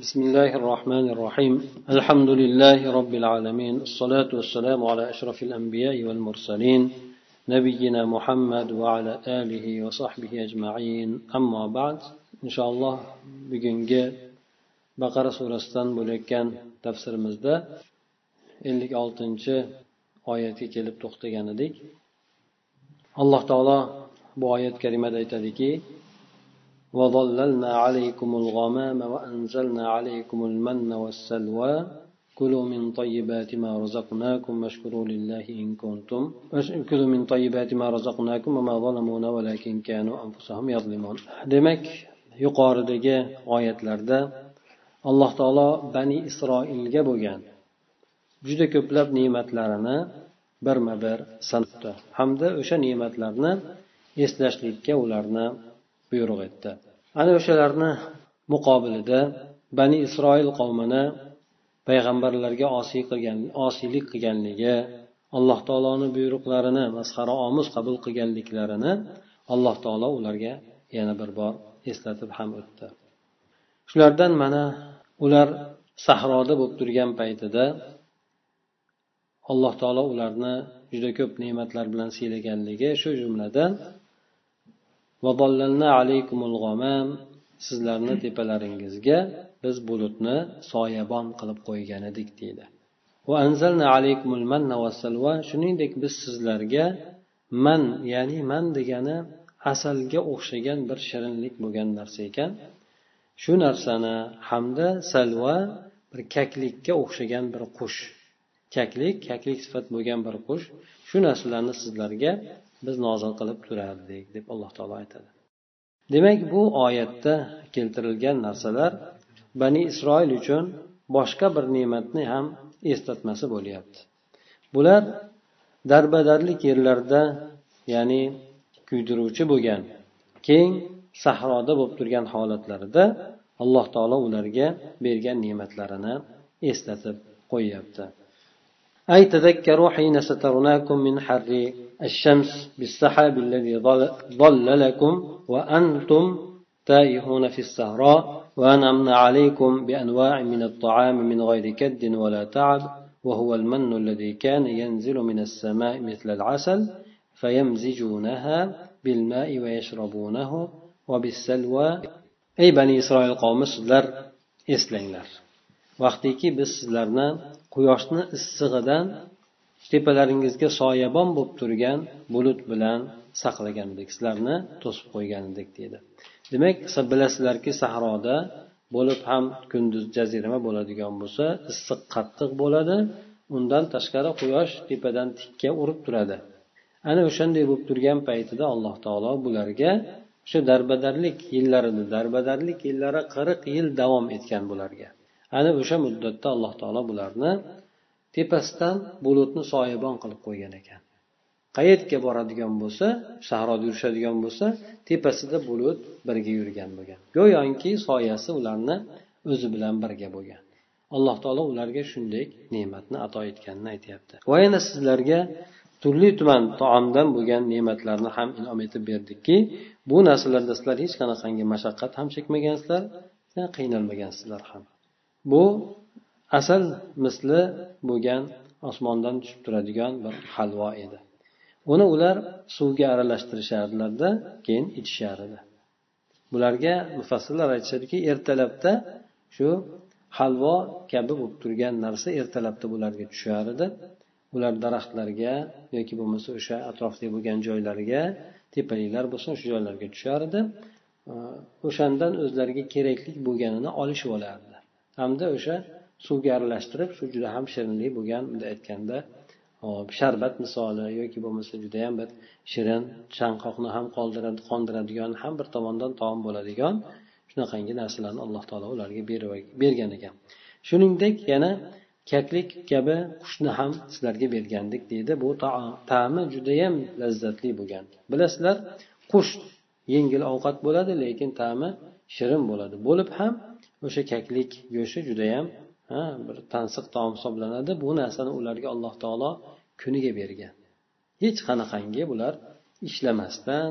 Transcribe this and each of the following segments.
بسم الله الرحمن الرحيم الحمد لله رب العالمين الصلاة والسلام على أشرف الأنبياء والمرسلين نبينا محمد وعلى آله وصحبه أجمعين أما بعد إن شاء الله bugungi baqara surasidan bo'layotgan tafsirimizda ellik oltinchi oyatga kelib to'xtagan edik alloh taolo bu oyat karimada aytadiki وظللنا عليكم الغمام وأنزلنا عليكم المن والسلوى كلوا من طيبات ما رزقناكم واشكروا لله إن كنتم كلوا من طيبات ما رزقناكم وما ظلمونا ولكن كانوا أنفسهم يظلمون demak yuqoridagi oyatlarda alloh taolo bani isroilga bo'lgan juda ko'plab ne'matlarini birma bir sanabdi hamda o'sha ne'matlarni eslashlikka ularni buyruq etdi. Ana o'shalarni muqobilida bani isroil qavmini payg'ambarlarga osiy qilgan osiylik qilganligi alloh taoloni buyruqlarini masxara omuz qabul qilganliklarini alloh taolo ularga yana bir bor eslatib ham o'tdi. Shulardan mana ular sahroda bo'lib turgan paytida alloh taolo ularni juda ko'p ne'matlar bilan siylaganligi shu jumladan sizlarni tepalaringizga biz bulutni soyabon qilib qo'ygan edik deydi shuningdek biz sizlarga man ya'ni man degani asalga o'xshagan bir shirinlik bo'lgan narsa ekan. Shu narsani hamda salva bir kaklikka o'xshagan bir qush. Kaklik kaklik sifat bo'lgan bir qush. Shu narsalarni sizlarga biz nozil qilib turardik deb alloh taolo aytadi demak bu oyatda keltirilgan narsalar bani isroil uchun boshqa bir ne'matni ham eslatmasi bo'lyapti bular darbadarlik yerlarda ya'ni kuydiruvchi bo'lgan keng sahroda bo'lib turgan holatlarida alloh taolo ularga bergan ne'matlarini eslatib qo'yyapti أي تذكروا حين سترناكم من حر الشمس بالسحاب الذي ظللكم وأنتم تائهون في السهراء وأنعمنا عليكم بأنواع من الطعام من غير كد ولا تعب وهو المن الذي كان ينزل من السماء مثل العسل فيمزجونها بالماء ويشربونه وبالسلوى. أي بني إسرائيل قوم sizlar eslanglar. vaqtiki biz sizlarni quyoshni issig'idan tepalaringizga soyabon bo'lib turgan bulut bilan saqlagandek sizlarni to'sib qo'ygan edik deydi. Demak bilasizlarki sahroda bo'lib ham kunduz jazirama bo'ladigan bo'lsa issiq qattiq bo'ladi undan tashqari quyosh tepadan tikka urib turadi. Ana o'shanday bo'lib turgan paytida alloh taolo bularga o'sha darbadarlik yillarini darbadarlik yillari qirq yil davom etgan bularga. Ana o'sha muddatda alloh taolo bularni tepasidan bulutni soyabon qilib qo'ygan ekan. Qayerga boradigan bo'lsa sahroda yurishadigan bo'lsa tepasida bulut birga yurgan bo'lgan. Go'yoki soyasi ularni o'zi bilan birga bo'lgan. Alloh taolo ularga shunday ne'matni ato etganini aytyapti. Va yana sizlarga turli tuman taomdan bo'lgan ne'matlarni ham inom etib berdikki bu narsalarda sizlar hech qanaqangi mashaqqat ham chekmagansizlar qiynalmagansizlar ham. Bu asal misli bo'lgan osmondan tushib turadigan bir halvo edi. Uni ular suvga aralashtirishardilarda keyin ichishar edi. Bularga mufassillar aytishadiki ertalabda shu halvo kabi bo'lib turgan narsa ertalabda bularga tushar edi. Ular daraxtlarga yoki bo'lmasa o'sha atrofda bo'lgan joylarga tepaliklar bo'lsin o'sha joylarga tushar edi. O'shandan o'zlariga kerakli bo'lganini olishib olardi hamda o'sha suvga aralashtirib shu juda ham shirinlik bo'lgan bunday aytganda hop sharbat misoli yoki bo'lmasa judayam bir shirin chanqoqni ham qoldiradi qondiradigan ham bir tomondan taom bo'ladigan shunaqangi narsalarni alloh taolo ularga bergan ekan. Shuningdek yana kaklik kabi qushni ham sizlarga bergandik deydi. Bu ta'mi judayam lazzatli bo'lgan. Bilasizlar qush yengil ovqat bo'ladi lekin ta'mi shirin bo'ladi. Bo'lib ham o'sha kaklik go'shti judayam bir tansiq taom hisoblanadi. Bu narsani ularga alloh taolo kuniga bergan. Hech qanaqangi bular ishlamasdan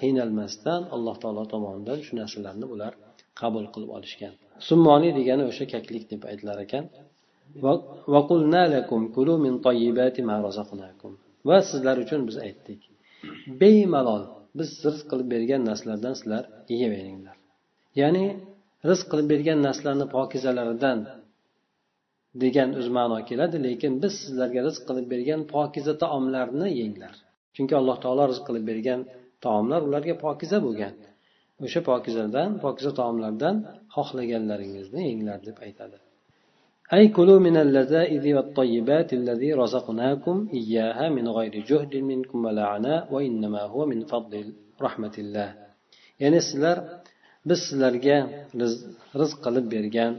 qiynalmasdan alloh taolo tomonidan shu narsalarni ular qabul qilib olishgan. Summoniy degani o'sha kaklik deb aytilar ekan. Va sizlar uchun biz aytdik bemalol biz rizq qilib bergan narsalardan sizlar yeyaveringlar ya'ni rizq qilib bergan narsalarni pokizalaridan degan o'z ma'no keladi lekin biz sizlarga rizq qilib bergan pokiza taomlarni yenglar chunki alloh taolo rizq qilib bergan taomlar ularga pokiza bo'lgan o'sha pokizadan pokiza taomlardan xohlaganlaringizni yenglar deb aytadi أي كلوا من اللذائذ والطيبات الذي رزقناكم إياها من غير جهد منكم ولا عناء وإنما هو من فضل رحمة الله يعني sizlar biz sizlarga rizq qilib bergan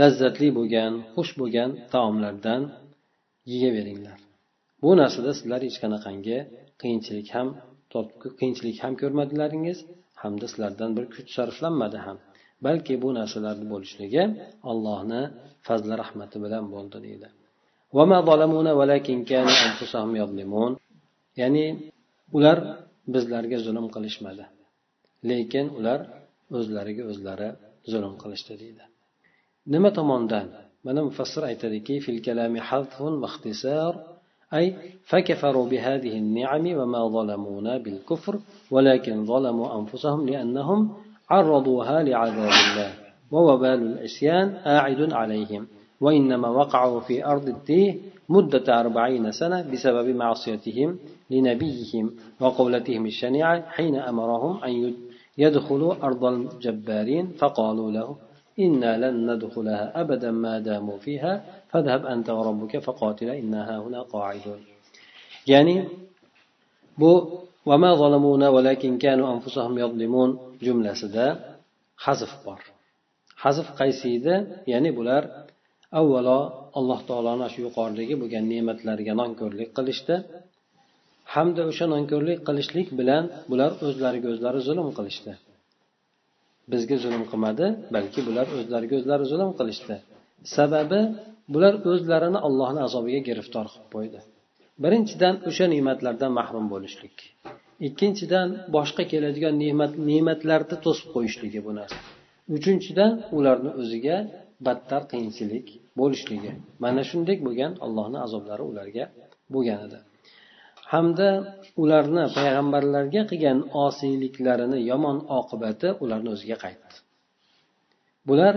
lazzatli bo'lgan xush bo'lgan taomlardan yeyaveringlar bu narsada sizlar hech qanaqangi qiyinchilik ham qiyinchilik ham ko'rmadilaringiz hamda sizlardan bir kuch sarflanmadi ham. Balki bu narsalarni bo'lishligi allohni fazli rahmati bilan bo'ldi deydi. Ya'ni ular bizlarga zulm qilishmadi. Lekin ular o'zlariga o'zlari zulm qilishdi deydi. Nima tomondan mana mufassir aytadiki fil kalami hadfun أي فكفروا بهذه النعم وما ظلمونا بالكفر ولكن ظلموا أنفسهم لأنهم عرضوها لعذاب الله. ووبال العصيان آعد عليهم. وإنما وقعوا في أرض التيه مدة أربعين سنة بسبب معصيتهم لنبيهم وقولتهم الشنيعة حين أمرهم أن يدخلوا أرض الجبارين فقالوا له إنا لن ندخلها أبدا ما داموا فيها فاذهب أنت وربك فقاتلا إنها هنا قاعدون يعني بو وما ظلمونا ولكن كانوا أنفسهم يظلمون jumlasida hazf bor hazf qaysi edi ya'ni bular avvalo alloh taoloni shu yuqoridagi bo'lgan ne'matlariga nonko'rlik qilishdi hamda o'sha nonko'rlik qilishlik bilan bular o'zlariga o'zlari zulm qilishdi Bizga zulm qilmadi balki bular o'zlariga o'zlari zulm qilishdi. Sababi bular o'zlarini allohni azobiga giriftor qilib qo'ydi. Birinchidan o'sha ne'matlardan mahrum bo'lishlik. Ikkinchidan boshqa keladigan ne'mat ne'matlarni to'sib qo'yishligi bu narsa. Uchinchidan ularni o'ziga battar qiyinchilik bo'lishligi. Mana shunday bo'lgan allohni azoblari ularga bo'lgan edi hamda ularni payg'ambarlarga qilgan osiyliklarini yomon oqibati ularni o'ziga qaytdi. Bular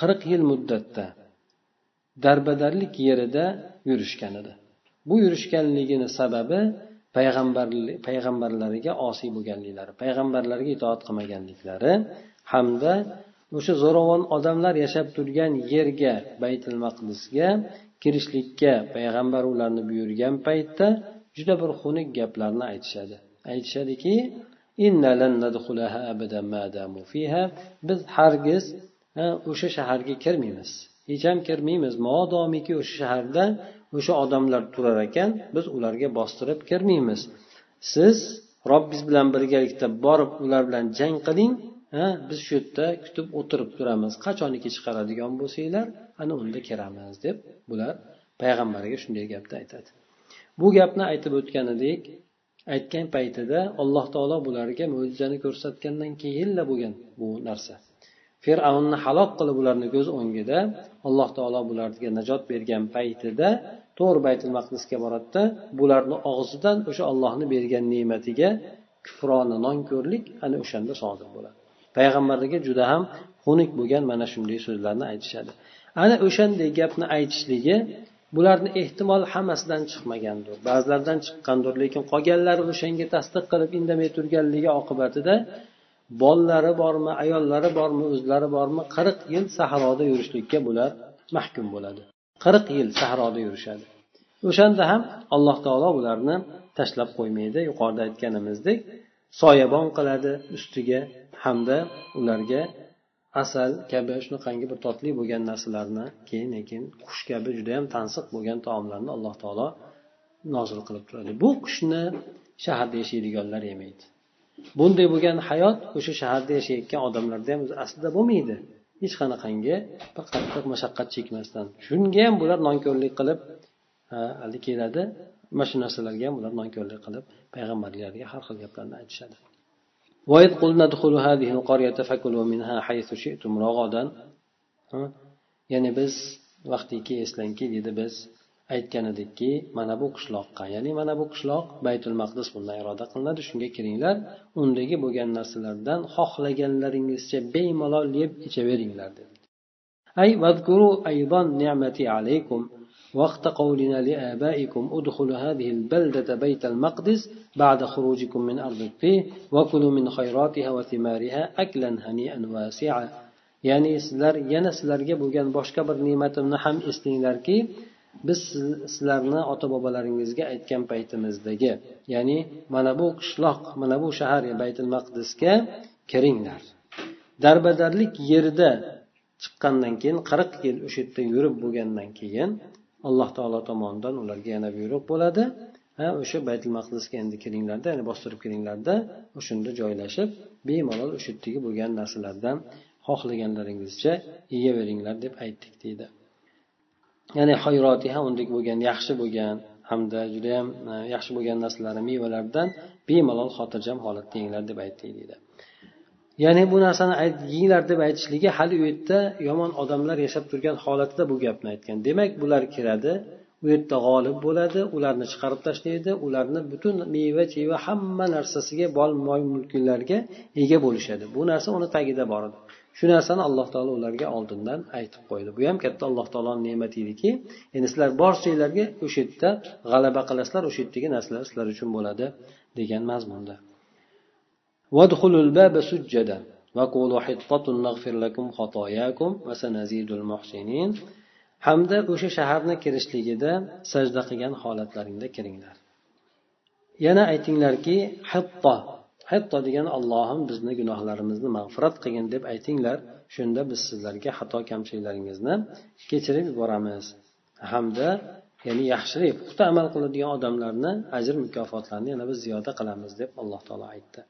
qirq yil muddatda darbadarlik yerida yurishgan edi. Bu yurishganligini sababi payg'ambarlariga osiy bo'lganliklari payg'ambarlarga itoat qilmaganliklari hamda o'sha zo'ravon odamlar yashab turgan yerga baytil maqdisga kirishlikka payg'ambar ularni buyurgan paytda juda bir xunuk gaplarni aytishadi. Aytishadiki biz hargiz o'sha shaharga kirmaymiz. Hech ham kirmaymiz. Modomiki o'sha shaharda o'sha odamlar turar ekan biz ularga bostirib kirmaymiz. Siz robbingiz bilan birgalikda borib ular bilan jang qiling ha biz shu yerda kutib o'tirib turamiz. Qachoniki chiqaradigan bo'lsanglar ana unda kiramiz deb bular payg'ambarga shunday gapni aytadi. Bu gapni aytib o'tgan edik aytgan paytida alloh taolo bularga mo'jizani ko'rsatgandan keyinla bo'lgan bu narsa. Fir'avnni halok qilib ularni ko'z o'ngida alloh taolo bularga najot bergan paytida to'g'ri baytul maqdisga boradida bularni og'zidan o'sha ollohni bergan ne'matiga kufrona nonko'rlik ana o'shanda sodir bo'ladi. Payg'ambarlarga juda ham xunuk bo'lgan mana shunday so'zlarni aytishadi. Ana o'shanday gapni aytishligi bularni ehtimol hammasidan chiqmagandir. Ba'zilaridan chiqqandir lekin qolganlari o'shanga tasdiq qilib indamay turganligi oqibatida bolalari bormi ayollari bormi o'zlari bormi qirq yil sahroda yurishlikka bular mahkum bo'ladi. Qirq yil sahroda yurishadi. O'shanda ham alloh taolo bularni tashlab qo'ymaydi. Yuqorida aytganimizdek soyabon qiladi ustiga hamda ularga asal kabi shunaqangi bir totli bo'lgan narsalarni keyin lekin qush kabi judayam tansiq bo'lgan taomlarni alloh taolo nozil qilib turadi. Bu qushni shaharda yashaydiganlar yemaydi. Bunday bo'lgan hayot o'sha shaharda yashayotgan odamlarda ham aslida bo'lmaydi. Hech qanaqangi bir qattiq mashaqqat chekmasdan. Shunga ham bular nonko'rlik qilib hali keladi. Mana shu narsalarga ham ular nonko'rlik qilib payg'ambarlarga har xil gaplarni aytishadi. وإذ قلنا ادخلوا هذه القرية فكلوا منها حيث شئتم رغدا ya'ni biz vaqtiki eslangki deydi biz aytgan edikki mana bu qishloqqa ya'ni mana bu qishloq baytul maqdis bundan iroda qilinadi shunga kiringlar undagi bo'lgan narsalardan xohlaganlaringizcha bemalol yeb ichaveringlar dedi أي واذكروا أيضا نعمتي عليكم وقت قولنا لآبائكم ادخلوا هذه البلدة بيت المقدس بعد خروجكم من أرض الطيه وكلوا من خيراتها وثمارها أكلا هنيئا واسعا ya'ni sizlar yana sizlarga bo'lgan boshqa bir ne'matimni ham eslanglarki biz sizlarni ota bobolaringizga aytgan paytimizdagi ya'ni mana bu qishloq mana bu shahar baytul maqdisga kiringlar darbadarlik yerda chiqqandan keyin qirq yil o'sha yerda yurib bo'lgandan keyin alloh taolo tomonidan ularga yana buyruq bo'ladi. Ha o'sha baytul maqdisga endi kiringlarda ya'ni bostirib kiringlarda o'shanda joylashib bemalol o'sha yerdagi bo'lgan narsalardan xohlaganlaringizcha yeyaveringlar deb aytdik deydi. Ya'ni hayrotiha undek bo'lgan yaxshi bo'lgan hamda judayam e, yaxshi bo'lgan narsalari mevalardan bemalol xotirjam holatda yenglar deb aytdik deydi. ya'ni bu narsani yenglar deb aytishligi hali u yerda yomon odamlar yashab turgan holatda bu gapni aytgan. Demak bular kiradi u yerda g'olib bo'ladi ularni chiqarib tashlaydi ularni butun meva cheva hamma narsasiga bol moy mulklarga ega bo'lishadi. Bu narsa uni tagida bor edi. Shu narsani alloh taolo ularga oldindan aytib qo'ydi. Bu ham katta alloh taoloni ne'mati ediki endi sizlar borsanglarga o'sha yerda g'alaba qilasizlar o'sha yerdagi narsalar sizlar uchun bo'ladi degan mazmunda. وقولوا حطة نغفر لكم خطاياكم وسنزيد المحسنين hamda o'sha shaharni kirishligida sajda qilgan holatlaringda kiringlar yana aytinglarki hatto hatto degan allohim bizni gunohlarimizni mag'firat qilgin deb aytinglar shunda biz sizlarga xato kamchiliklaringizni kechirib yuboramiz hamda ya'ni yaxshilik puxta amal qiladigan odamlarni ajr mukofotlarini yana biz ziyoda qilamiz deb alloh taolo aytdi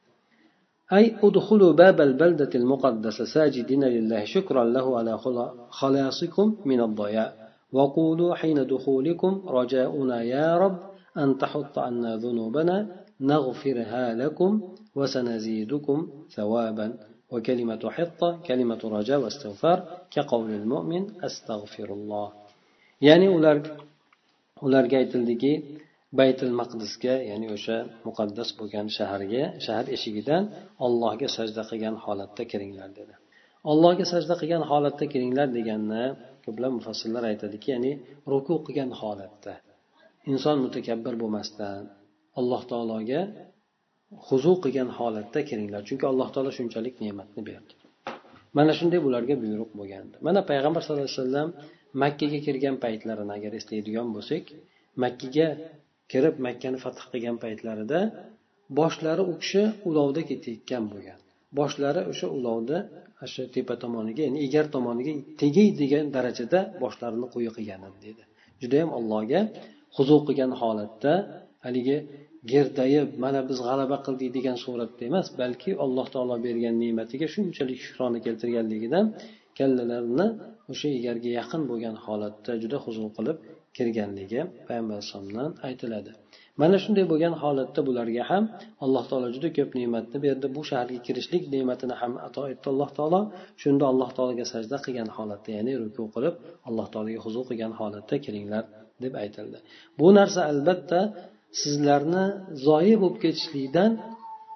أي ادخلوا باب البلدة المقدسة ساجدين لله شكرا له على خلاصكم من الضياء. وقولوا حين دخولكم رجاؤنا يا رب أن تحط عنا ذنوبنا نغفرها لكم وسنزيدكم ثوابا. وكلمة حطة كلمة رجاء واستغفار كقول المؤمن أستغفر الله. يعني ularga aytildiki baytul maqdisga ya'ni o'sha muqaddas bo'lgan shaharga shahar eshigidan ollohga sajda qilgan holatda kiringlar dedi. Allohga sajda qilgan holatda kiringlar deganni ko'plab mufassirlar aytadiki ya'ni ruku qilgan holatda. Inson mutakabbir bo'lmasdan alloh taologa huzu qilgan holatda kiringlar chunki alloh taolo shunchalik ne'matni berdi. Mana shunday bularga buyruq bo'lgandi. Mana payg'ambar sallallohu alayhi vasallam makkaga kirgan paytlarini agar eslaydigan bo'lsak makkaga kirib makkani fath qilgan paytlarida boshlari u kishi ulovda ketayotgan bo'lgan. Boshlari o'sha ulovni shu tepa tomoniga ya'ni egar tomoniga tegaydigan darajada boshlarini quyi qilgan dedi. Judayam allohga huzu qilgan holatda haligi gerdayib mana biz g'alaba qildik degan suratda emas balki alloh taolo bergan ne'matiga shunchalik shukrona keltirganligidan kallalarini o'sha egarga yaqin bo'lgan holatda juda huzur qilib kirganligi payg'ambar alayhissalomdan aytiladi. Mana shunday bo'lgan holatda bularga ham alloh taolo juda ko'p ne'matni berdi. Bu shaharga kirishlik ne'matini ham ato etdi alloh taolo. Shunda alloh taologa sajda qilgan holatda ya'ni ruku qilib alloh taologa huzur qilgan holatda kiringlar deb aytildi. Bu narsa albatta sizlarni zoyi bo'lib ketishlikdan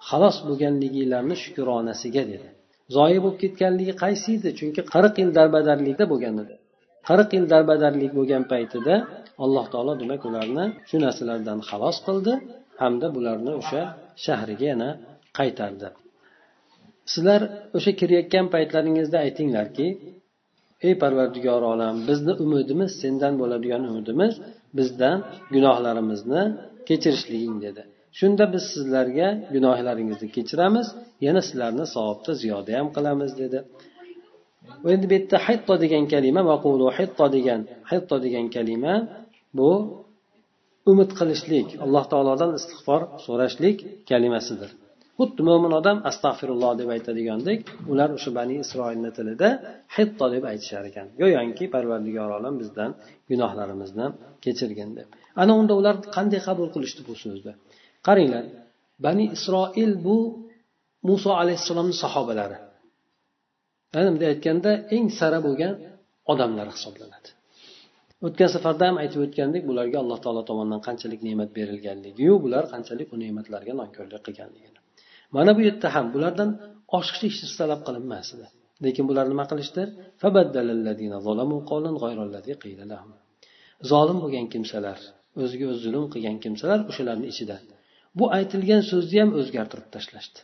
xalos bo'lganliginglarni shukronasiga dedi. Zoyi bo'lib ketganligi qaysi edi? Chunki qirq yil darbadarlikda bo'lgan edi. Qirq yil darbadarlik bo'lgan paytida alloh taolo demak ularni shu narsalardan xalos qildi hamda bularni o'sha shahriga yana qaytardi. Sizlar o'sha kirayotgan paytlaringizda aytinglarki ey parvardigor olam bizni umidimiz sendan bo'ladigan umidimiz bizdan gunohlarimizni kechirishliging dedi. Shunda biz sizlarga gunohlaringizni kechiramiz yana sizlarni savobda ziyoda ham qilamiz dedi. Endi bu yerda hitto degan kalima vaqulu hitto degan hitto degan kalima bu umid qilishlik alloh taolodan istig'for so'rashlik kalimasidir. Xuddi mo'min odam astag'firulloh deb aytadigandek ular o'sha bani isroilni tilida hitto deb aytishar ekan. Go'yoki parvardigor olam bizdan gunohlarimizni kechirgin deb. Ana unda ular qanday qabul qilishdi bu so'zni qaranglar bani isroil bu muso alayhissalomni sahobalari. Yana bunday aytganda eng sara bo'lgan odamlar hisoblanadi. O'tgan safarda ham aytib o'tgandik bularga alloh taolo tomonidan qanchalik ne'mat berilganligiyu bular qanchalik u ne'matlarga nonko'rlik qilganligini. Mana bu yerda ham bulardan oshiqcha ish talab qilinmasdi lekin bular nima qilishdi zolim bo'lgan kimsalar o'ziga o'zi zulm qilgan kimsalar o'shalarni ichida. Bu aytilgan so'zni ham o'zgartirib tashlashdi.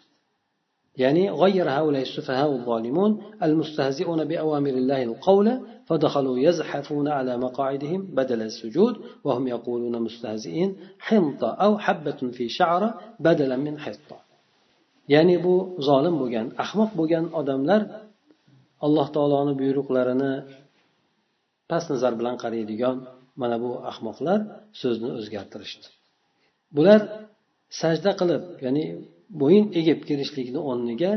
ya'ni غير هؤلاء السفهاء الظالمون المستهزئون بأوامر الله القول فدخلوا يزحفون على مقاعدهم بدل السجود وهم يقولون مستهزئين حنطة أو حبة في شعرة بدلا من حنطة ya'ni bu zolim bo'lgan ahmoq bo'lgan odamlar alloh taoloni buyruqlarini past nazar bilan qaraydigan mana bu ahmoqlar so'zni o'zgartirishdi bular sajda qilib ya'ni bo'yin egib kirishlikni o'rniga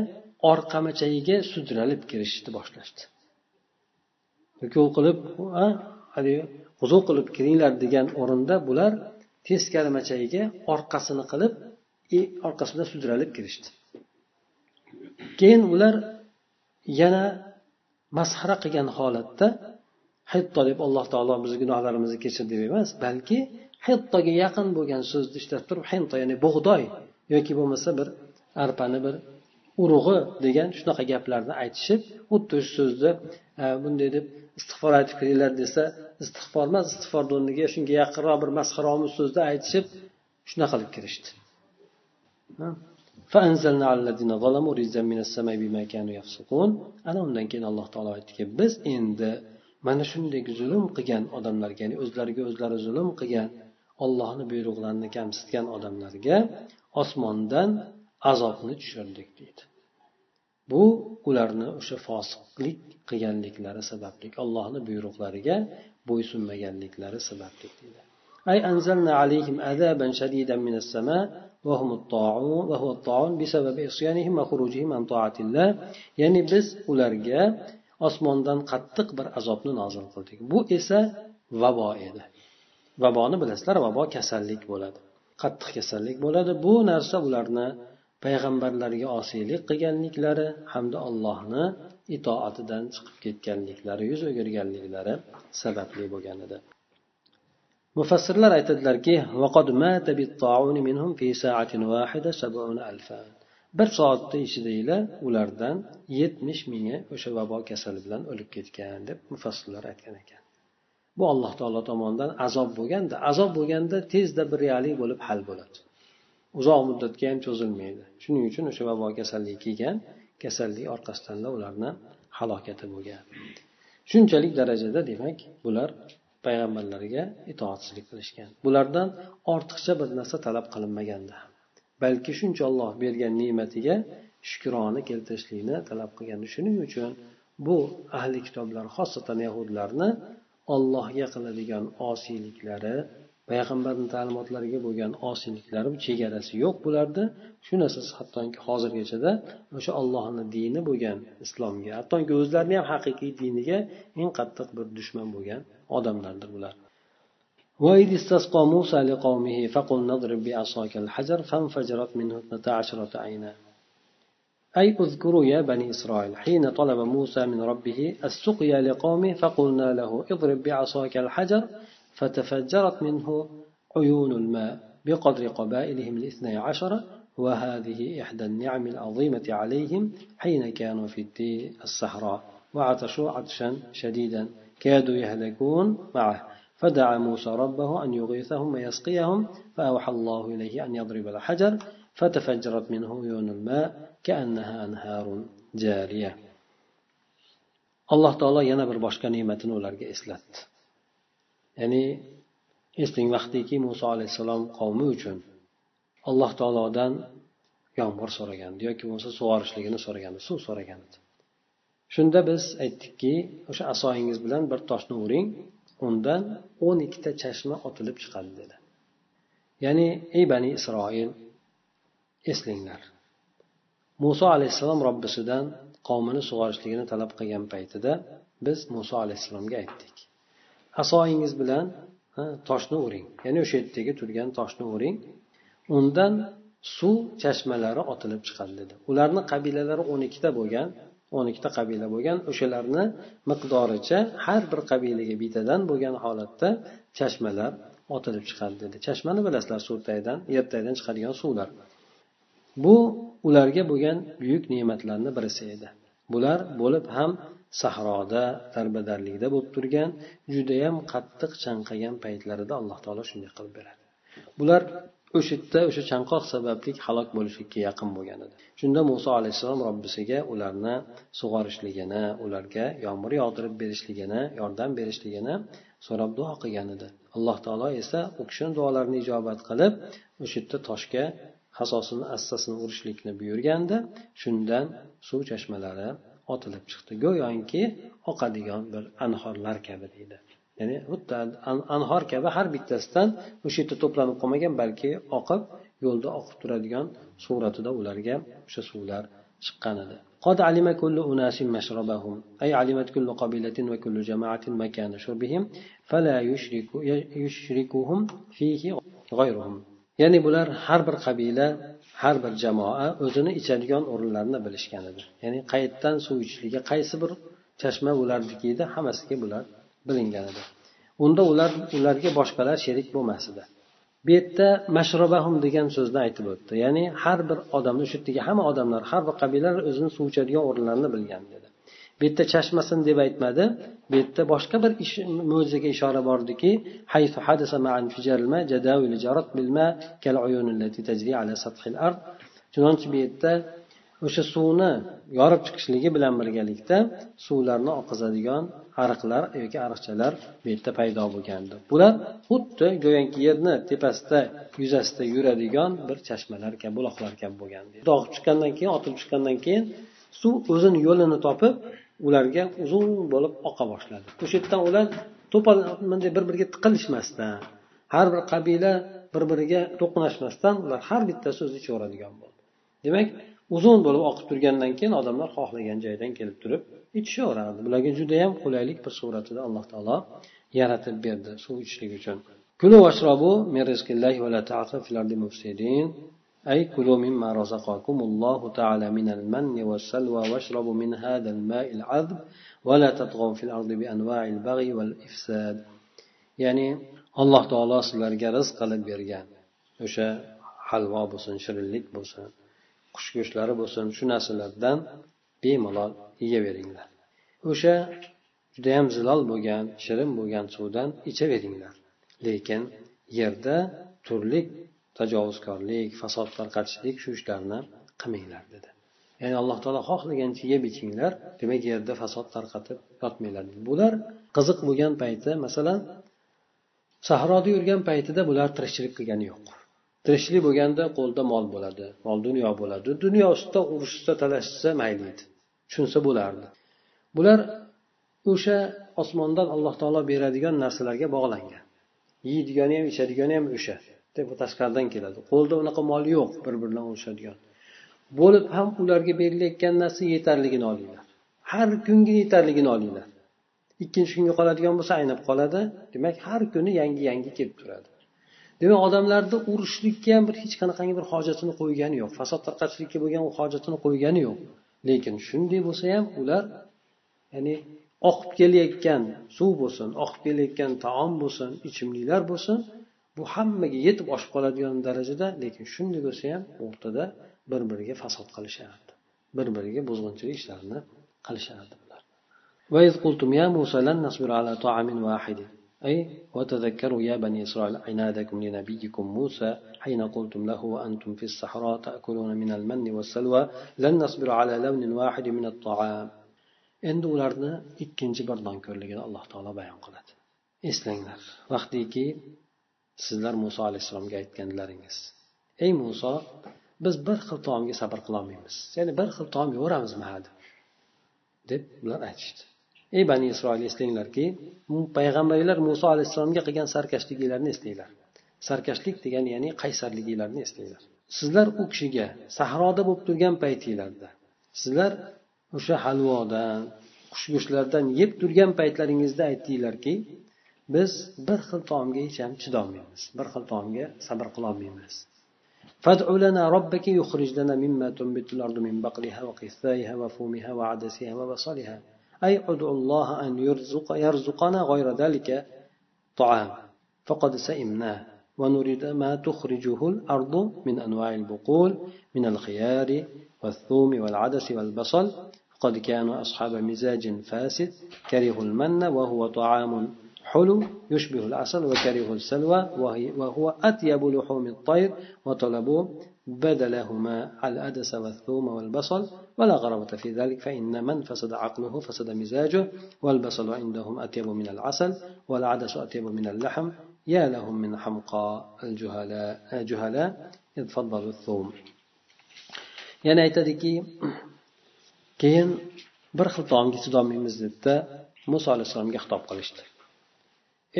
orqamachayiga sudralib kirishni boshlashdi. Ruku qilib haligi g'uzu qilib kiringlar degan o'rinda bular teskari machayiga orqasini qilib orqasida sudralib kirishdi. Keyin ular yana masxara qilgan holatda hitto deb alloh taolo bizni gunohlarimizni kechir deb emas balki hittoga yaqin bo'lgan so'zni ishlatib turib hinto ya'ni bug'doy yoki bo'lmasa bir arpani bir urug'i degan shunaqa gaplarni aytishib xuddi shu so'zni bunday deb istig'for aytib kiringlar desa istig'for emas istig'forni o'rniga shunga yaqinroq bir masxaromuz so'zni aytishib shunaqa qilib kirishdi. Ana undan keyin alloh taolo aytdiki biz endi mana shunday zulm qilgan odamlarga ya'ni o'zlariga o'zlari zulm qilgan ollohni buyruqlarini kamsitgan odamlarga osmondan azobni tushirdik deydi bu ularni o'sha fosiqlik qilganliklari sababli allohni buyruqlariga bo'ysunmaganliklari sababli deydi أي أنزلنا عليهم عذابا شديدا من السماء وهم الطاعون وهو الطاعون بسبب عصيانهم وخروجهم عن طاعة الله يعني biz ularga osmondan qattiq bir azobni nozil qildik bu esa vabo edi vaboni bilasizlar vabo kasallik bo'ladi Qattiq kasallik bo'ladi. Bu narsa ularni payg'ambarlarga osiylik qilganliklari hamda allohni itoatidan chiqib ketganliklari yuz o'girganliklari sababli bo'lgan edi. Mufassirlar aytadilarki bir soatni ichidagina ulardan yetmish mingi o'sha vabo kasali bilan o'lib ketgan deb mufassirlar aytgan ekan. Bu alloh taolo tomonidan azob bo'lganda azob bo'lganda tezda bir realik bo'lib hal bo'ladi. Uzoq muddatga ham cho'zilmaydi. Shuning uchun o'sha vabo kasalligi kelgan kasallik orqasidan ularni halokati bo'lgan. Shunchalik darajada demak bular payg'ambarlarga itoatsizlik qilishgan. Bulardan ortiqcha bir narsa talab qilinmaganda balki shuncha olloh bergan ne'matiga shukrona keltirishlikni talab qilganda. Shuning uchun bu ahli kitoblar xosatan yahudlarni ollohga qiladigan osiyliklari payg'ambarni ta'limotlariga bo'lgan osiyliklari chegarasi yo'q bularni shu narsasi hattoki hozirgachada o'sha ollohni dini bo'lgan islomga hattoki o'zlarini ham haqiqiy diniga eng qattiq bir dushman bo'lgan odamlardir bular وإذ استسقى موسى لقومه فقل نضرب بعصاك الحجر فانفجرت منه اثنتا عشرة عينا أي اذكروا يا بني إسرائيل حين طلب موسى من ربه السقيا لقومه فقلنا له اضرب بعصاك الحجر فتفجرت منه عيون الماء بقدر قبائلهم الاثني عشر وهذه إحدى النعم العظيمة عليهم حين كانوا في الصحراء. وعطشوا عطشا شديدا كادوا يهلكون معه. فدعا موسى ربه أن يغيثهم ويسقيهم فأوحى الله إليه أن يضرب الحجر فتفجرت منه عيون الماء كأنها أنهار جارية alloh taolo yana bir boshqa ne'matini ularga eslatdi ya'ni esling vaqtiki muso alayhissalom qavmi uchun alloh taolodan yomg'ir so'ragandi yoki bo'lmasa sug'orishligini so'ragandi suv so'ragan edi shunda biz aytdikki o'sha asoyingiz bilan bir toshni uring undan o'n ikkita chashma otilib chiqadi dedi ya'ni ey bani isroil eslanglar muso alayhissalom robbisidan qavmini sug'orishligini talab qilgan paytida biz muso alayhissalomga aytdik. Asoyingiz bilan toshni uring. Ya'ni o'sha yerdagi turgan toshni uring. Undan suv chashmalari otilib chiqadi dedi. Ularni qabilalari o'n ikkita bo'lgan o'n ikkita qabila bo'lgan. O'shalarni miqdoricha har bir qabilaga bittadan bo'lgan holatda chashmalar otilib chiqadi dedi. Chashmani bilasizlar suv yertaydan chiqadigan suvlar. Bu ularga bo'lgan buyuk ne'matlarni birisi edi. Bular bo'lib ham sahroda darbadarlikda bo'lib turgan judayam qattiq chanqagan paytlarida alloh taolo shunday qilib beradi. Bular o'sha yerda o'sha chanqoq sababli halok bo'lishlikka yaqin bo'lgan edi. Shunda muso alayhissalom robbisiga ularni sug'orishligini ularga yomg'ir yog'dirib berishligini yordam berishligini so'rab duo qilgan edi. Alloh taolo esa u kishini duolarini ijobat qilib o'sha yerda toshga hasosini assasini urishlikni buyurganda shundan suv chashmalari otilib chiqdi go'yoki oqadigan bir anhorlar kabi deydi ya'ni xuddi anhor kabi har bittasidan o'sha yerda to'planib qolmagan balki oqib yo'lda oqib turadigan suratida ularga o'sha suvlar chiqqan edi قد علم كل أناس مشربهم أي علمت كل قبيلة وكل جماعة مكان شربهم فلا يشرك يشركهم فيه غيرهم ya'ni bular har bir qabila har bir jamoa o'zini ichadigan o'rinlarini bilishgan edi ya'ni qayerdan suv ichishligi qaysi bir chashma ularniki edi hammasiga bular bilingan edi unda ular ularga boshqalar sherik bo'lmas edi bu yerda mashrobahum degan so'zni aytib o'tdi. Ya'ni har bir odamni shu yerdagi hamma odamlar har bir qabilalar o'zini suv ichadigan o'rinlarini bilgan dedi. Bu yerda chashmasin deb aytmadi. Bu yerda boshqa bir ish mo'jizaga ishora bordiki chunonchi bu yerda o'sha suvni yorib chiqishligi bilan birgalikda suvlarni oqizadigan ariqlar yoki ariqchalar bu yerda paydo bo'lgandi. Bular xuddi go'yoki yerni tepasida yuzasida yuradigan bir chashmalar kabi buloqlar kabi bo'lgan dog' chiqqandan keyin otilib chiqqandan keyin suv o'zini yo'lini topib ularga uzun bo'lib oqa boshladi. O'sha yerdan ular to'pol bunday bir biriga tiqilishmasdan har bir qabila bir biriga to'qnashmasdan ular har bittasi o'zi ichaveradigan bo'ldi. Demak uzun bo'lib oqib turgandan keyin odamlar xohlagan joydan kelib turib ichishaveradi bularga judayam qulaylik bir suratida alloh taolo yaratib berdi suv ichishlik uchun. كلوا واشربوا من رزق الله ولا تعثوا في الأرض مفسدين أي كلوا مما رزقكم الله تعالى من المن والسلوى واشربوا من هذا الماء العذب ولا تطغوا في الأرض بأنواع البغي والإفساد يعني alloh taolo sizlarga rizq qilib bergan o'sha halvo bo'lsin shirinlik bo'lsin qush go'shtlari bo'lsin shu narsalardan bemalol yeyaveringlar o'sha judayam zilol bo'lgan shirin bo'lgan suvdan ichaveringlar lekin yerda turli tajovuzkorlik fasod tarqatishlik shu ishlarni qilmanglar dedi. Ya'ni alloh taolo xohlagancha yeb ichinglar demak yerda fasod tarqatib yotmanglar bular qiziq bo'lgan payti masalan sahroda yurgan paytida bular tirikchilik qilgani yo'q. Tirikchilik bo'lganda qo'lida mol bo'ladi mol dunyo bo'ladi dunyo ustida urushsa talashsa mayli edi tushunsa bo'lardi. Bular o'sha osmondan alloh taolo beradigan narsalarga bog'langan. Yeydigani ham ichadigani ham o'sha. Deb tashqaridan keladi. Qo'lida unaqa mol yo'q bir biri bilan urushadigan. Bo'lib ham ularga berilayotgan narsa yetarligini olinglar. Har kungi yetarligini olinglar. Ikkinchi kunga qoladigan bo'lsa aynab qoladi. Demak har kuni yangi yangi kelib turadi. Demak odamlarni urushlikka ham bir hech qanaqangi bir hojatini qo'ygani yo'q. Fasod tarqatishlikka bo'lgan hojatini qo'ygani yo'q. Lekin shunday bo'lsa ham ular ya'ni oqib kelayotgan suv bo'lsin oqib kelayotgan taom bo'lsin ichimliklar bo'lsin bu hammaga yetib oshib qoladigan darajada lekin shunday bo'lsa ham o'rtada bir biriga fasod qilishardi bir biriga buzg'unchilik ishlarini qilishardi وإذ قلتم يا موسى لن نصبر على طعام واحد أي وتذكروا يا بني إسرائيل عنادكم لنبيكم موسى حين قلتم له وأنتم في الصحراء تأكلون من المن والسلوى لن نصبر على لون واحد من الطعام endi ularni ikkinchi bir nonko'rligini alloh taolo bayon qiladi eslanglar vaqtiki sizlar muso alayhissalomga aytganlaringiz. Ey muso biz bir xil taomga sabr qilolmaymiz. Ya'ni bir xil taom yeveramizmi deb ular aytishdi. Ey bani isroil eslanglarki payg'ambarlar muso alayhissalomga qilgan sarkashliginglarni eslanglar. Sarkashlik degani ya'ni qaysarliginglarni eslanglar. Sizlar u kishiga sahroda bo'lib turgan paytinglarda sizlar o'sha halvodan qush go'shtlardan yeb turgan paytlaringizda aytdinglarki biz bir xil taomga hech ham chidolmaymiz. Bir xil taomga sabr qilolmaymiz. فادع لنا ربك يخرج لنا مما تنبت الأرض من بقلها وقثائها وفومها وعدسها وبصلها أي ادعو الله أن يرزق يرزقنا غير ذلك طعام فقد سئمناه ونريد ما تخرجه الأرض من أنواع البقول من الخيار والثوم والعدس والبصل قد كانوا أصحاب مزاج فاسد كرهوا المن وهو طعام حلو يشبه العسل وكرهوا السلوى وهو أطيب لحوم الطير وطلبوا بدلهما الأدس والثوم والبصل ولا غرابة في ذلك فإن من فسد عقله فسد مزاجه والبصل عندهم أطيب من العسل والعدس أطيب من اللحم يا لهم من حمقى الجهلاء جهلاء إذ فضلوا الثوم. yana aytadiki keyin bir xil taomga chidolmaymiz dedida muso alayhissalomga xitob qilishdi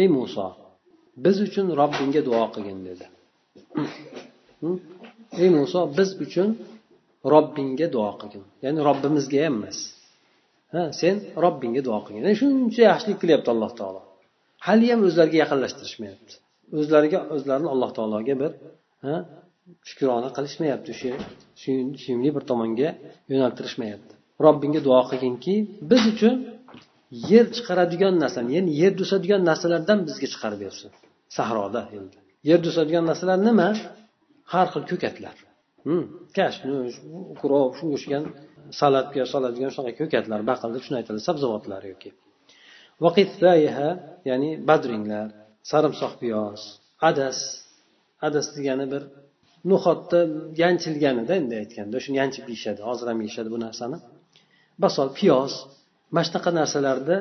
ey muso biz uchun robbingga duo qilgin dedi. Ey muso biz uchun robbingga duo qilgin. Ya'ni robbimizga ham emas. Ha sen robbingga duo qilgin. Yani shuncha yaxshilik qilyapti alloh taolo. Haliyam o'zlariga yaqinlashtirishmayapti. O'zlariga o'zlarini alloh taologa bir shukrona qilishmayapti. Shu suyumli bir tomonga yo'naltirishmayapti. Robbingga duo qilginki biz uchun yer chiqaradigan narsani ya'ni yer to'sadigan narsalardan bizga chiqarib bersin. Sahroda endi. Yer to'sadigan narsalar nima? Har xil ko'katlar. Hmm. Kashmish ukrop shunga o'xshagan salatga soladigan shunaqa ko'katlar baqilda shuni aytadi sabzavotlar yoki. Ya'ni badringlar sarimsoq piyoz adas. Adas degani bir no'xatda yanchilganida endi aytganda shuni yanchib yeyishadi hozir ham yeyishadi bu narsani. Basol piyoz. Mana shunaqa narsalarni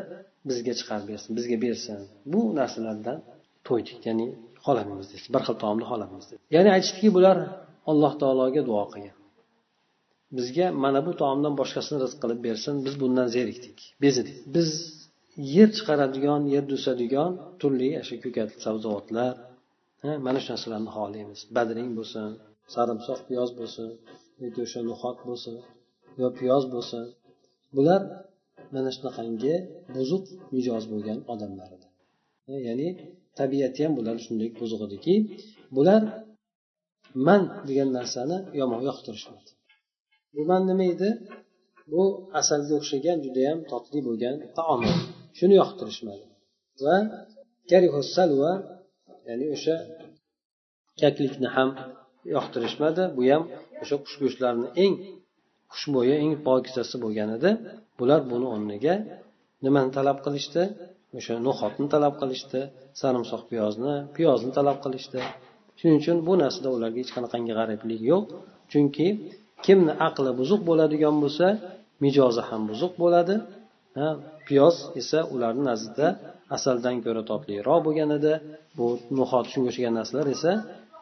bizga chiqarib bersin bizga bersin. Bu narsalardan to'ydik ya'ni xohlamaymiz deydi bir xil taomni xohlamaymiz dedi ya'ni aytishdiki bular alloh taologa duo qilgan. Bizga mana bu taomdan boshqasini rizq qilib bersin biz bundan zerikdik. Bezidik biz yer chiqaradigan yer to'sadigan turli shu ko'kat sabzavotlar mana shu narsalarni xohlaymiz. Badring bo'lsin sarimsoq piyoz bo'lsin yoki o'sha no'xat bo'lsin yo piyoz bo'lsin. Bular mana shunaqangi buzuq mijoz bo'lgan odamlar edi. E, ya'ni tabiati ham bular shunday buzuq ediki bular man degan narsani yomon yoqtirishmadi. Bu man nima edi? Bu asalga o'xshagan judayam totli bo'lgan taom shuni yoqtirishmadi. Va salva ya'ni o'sha kaklikni ham yoqtirishmadi. Bu ham o'sha qush go'shtlarini eng xushbo'yi eng pokizasi bo'lgan edi. Bular buni o'rniga nimani talab qilishdi? O'sha no'xatni talab qilishdi sarimsoq piyozni piyozni talab qilishdi. Shuning uchun bu narsada ularga hech qanaqangi g'ariblik yo'q. Chunki kimni aqli buzuq bo'ladigan bo'lsa mijozi ham buzuq bo'ladi. Piyoz esa ularni nazdida asaldan ko'ra totliroq bo'lgan edi. Bu no'xat shunga o'xshagan narsalar esa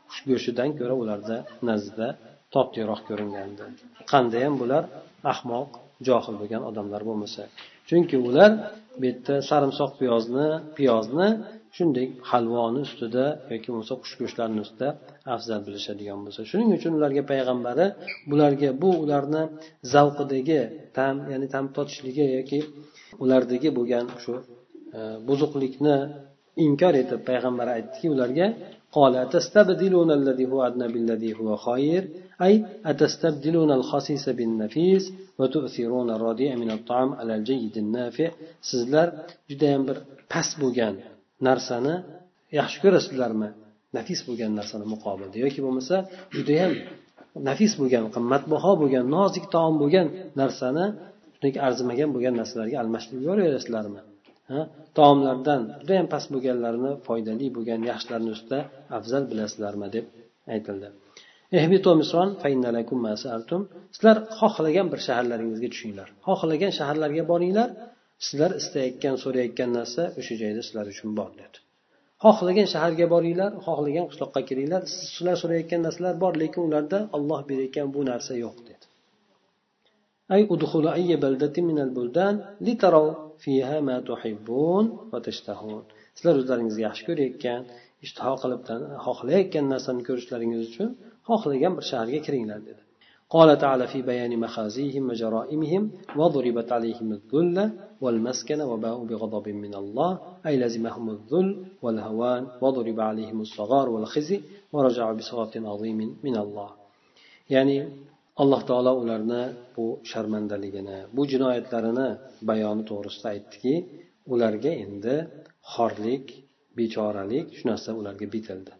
qush go'shtidan ko'ra ularda nazdida totliroq ko'ringandi qandayam bular ahmoq johil bo'lgan odamlar bo'lmasa. Chunki ular bu yerda sarimsoq piyozni piyozni shunday halvoni ustida yoki bo'lmasa qush go'shtlarini ustida afzal bilishadigan bo'lsa. Shuning uchun ularga payg'ambari bularga bu ularni zavqidagi tam ya'ni tam totishligi yoki ulardagi bo'lgan shu e, buzuqlikni inkor etib payg'ambar aytdiki ularga قال أتستبدلون الذي هو أدنى بالذي هو خير أي أتستبدلون الخسيس بالنفيس وتؤثرون الرديء من الطعام على الجيد النافع sizlar judayam bir past bo'lgan narsani yaxshi ko'rasizlarmi nafis bo'lgan narsani muqobilda yoki bo'lmasa judayam nafis bo'lgan qimmatbaho bo'lgan nozik taom bo'lgan narsani shunday arzimagan bo'lgan narsalarga almashtirib yuboraverasizlarmi taomlardan judayam past bo'lganlarini foydali bo'lgan yaxshilarni ustida afzal bilasizlarmi deb aytildi sizlar xohlagan bir shaharlaringizga tushinglar xohlagan shaharlarga boringlar sizlar istayotgan so'rayotgan narsa o'sha joyda sizlar uchun bor dedi xohlagan shaharga boringlar xohlagan qishloqqa kiringlar sizlar so'rayotgan narsalar bor lekin ularda olloh berayotgan bu narsa yo'q dedi أي ادخلوا أي بلدة من البلدان لتروا فيها ما تحبون وتشتهون sizlar o'zlaringizga yaxshi ko'rayotgan ishtiho qilib xohlayotgan narsani ko'rishlaringiz uchun xohlagan bir shaharga kiringlar dedi قال تعالى في بيان مخازيهم وجرائمهم وضربت عليهم الذلة والمسكنة وباءوا بغضب من الله أي لزمهم الذل والهوان وضرب عليهم الصغار والخزي ورجعوا بصوت عظيم من الله يعني alloh taolo ularni bu sharmandaligini bu jinoyatlarini bayoni to'g'risida aytdiki ularga endi xorlik bechoralik shu narsa ularga bitildi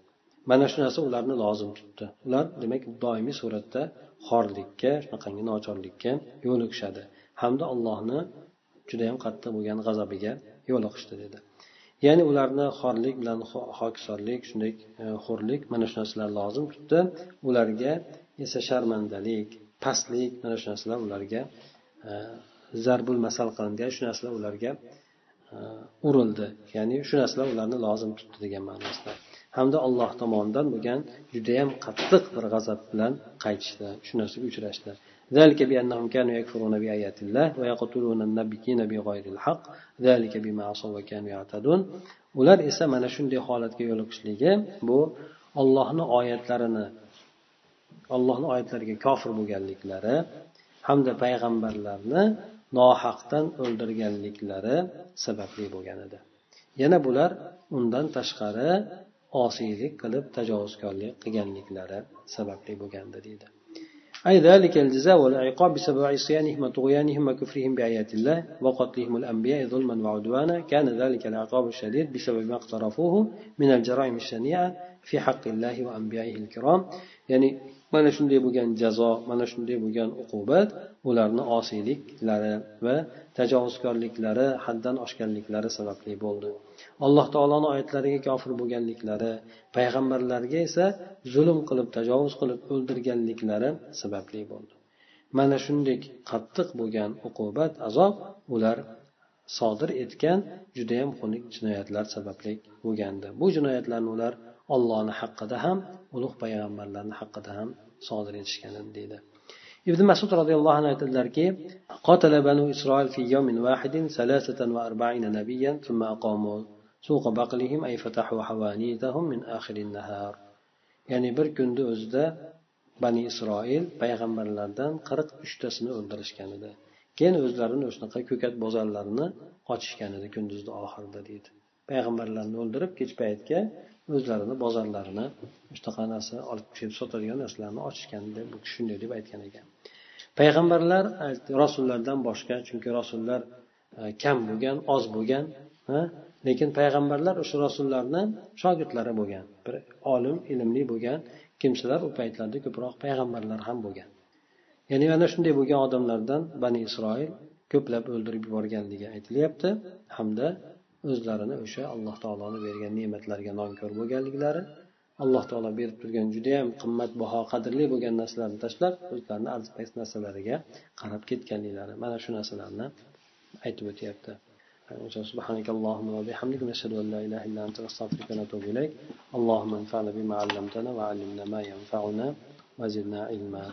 Mana shu narsa ularni lozim tutdi. Ular demak doimiy suratda xorlikka shunaqangi nochorlikka yo'liqishadi. Hamda allohni judayam qattiq bo'lgan g'azabiga yo'liqishdi dedi. Ya'ni ularni xorlik bilan hokisorlik shunday e, xo'rlik mana shu narsalar lozim tutdi. Ularga esa sharmandalik pastlik mana shu narsalar ularga e, zarbul masal qilingan shu narsalar ularga e, urildi. Ya'ni shu narsalar ularni lozim tutdi degan ma'nosida hamda alloh tomonidan bo'lgan judayam qattiq bir g'azab bilan qaytishdi shu narsaga uchrashdi ذلك بأنهم كانوا يكفرون بآيات الله ويقتلون النبيين بغير الحق ذلك بما عصوا وكانوا يعتدون ular esa mana shunday holatga yo'liqishligi bu ollohni oyatlarini allohni oyatlariga kofir bo'lganliklari hamda payg'ambarlarni nohaqdan o'ldirganliklari sababli bo'lgan edi yana bular undan tashqari osiylik qilib tajovuzkorlik qilganliklari sababli bo'lgandi deydi أي ذلك الجزاء والعقاب بسبب عصيانهم وطغيانهم وكفرهم بآيات الله وقتلهم الأنبياء ظلما وعدوانا كان ذلك العقاب الشديد بسبب ما اقترفوه من الجرائم الشنيعة fi haqqillahi va ambiyaihi kirom. Ya'ni mana shunday bo'lgan jazo mana shunday bo'lgan uqubat ularni osiyliklari va tajovuzkorliklari haddan oshganliklari sababli bo'ldi. Alloh taoloni oyatlariga kofir bo'lganliklari payg'ambarlarga esa zulm qilib tajovuz qilib o'ldirganliklari sababli bo'ldi. Mana shunday qattiq bo'lgan uqubat azob ular sodir etgan judayam xunuk jinoyatlar sababli bo'lgandi. Bu jinoyatlarni ular ollohni haqqida ham ulug' payg'ambarlarni haqqida ham sodir etishgan deydi ibn masud roziyallohu anhu aytadilarki قاتل بنو إسرائيل في يوم واحد ثلاثة وأربعين نبيا ثم أقاموا سوق بقلهم أي فتحوا حوانيتهم من آخر النهار ya'ni bir kunni o'zida bani isroil payg'ambarlardan qirq uchtasini o'ldirishgan edi keyin o'zlarini shunaqa ko'kat bozorlarini ochishgan edi kunduzni oxirida deydi payg'ambarlarni o'ldirib kech paytga o'zlarini bozorlarini shunaqa narsa olib kelib sotadigan narsalarni ochishgan deb bu kishi shunday deb aytgan ekan. Payg'ambarlar rasullardan boshqa chunki rasullar e, kam bo'lgan oz bo'lgan lekin payg'ambarlar o'sha rasullarni shogirdlari bo'lgan bir olim ilmli bo'lgan kimsalar u paytlarda ko'proq payg'ambarlar ham bo'lgan. Ya'ni ana shunday bo'lgan odamlardan bani isroil ko'plab o'ldirib yuborganligi aytilyapti. Hamda o'zlarini o'sha alloh taoloni bergan ne'matlariga nonko'r bo'lganliklari alloh taolo berib turgan judayam qimmatbaho qadrli bo'lgan narsalarni tashlab o'zlarini arzimas narsalariga qarab ketganliklari mana shu narsalarni aytib o'tyapti سبحانك اللهم وبحمدك نشهد أن لا إله إلا أنت نستغفرك ونتوب إليك اللهم انفعنا بما علمتنا وعلمنا ما ينفعنا وزدنا علما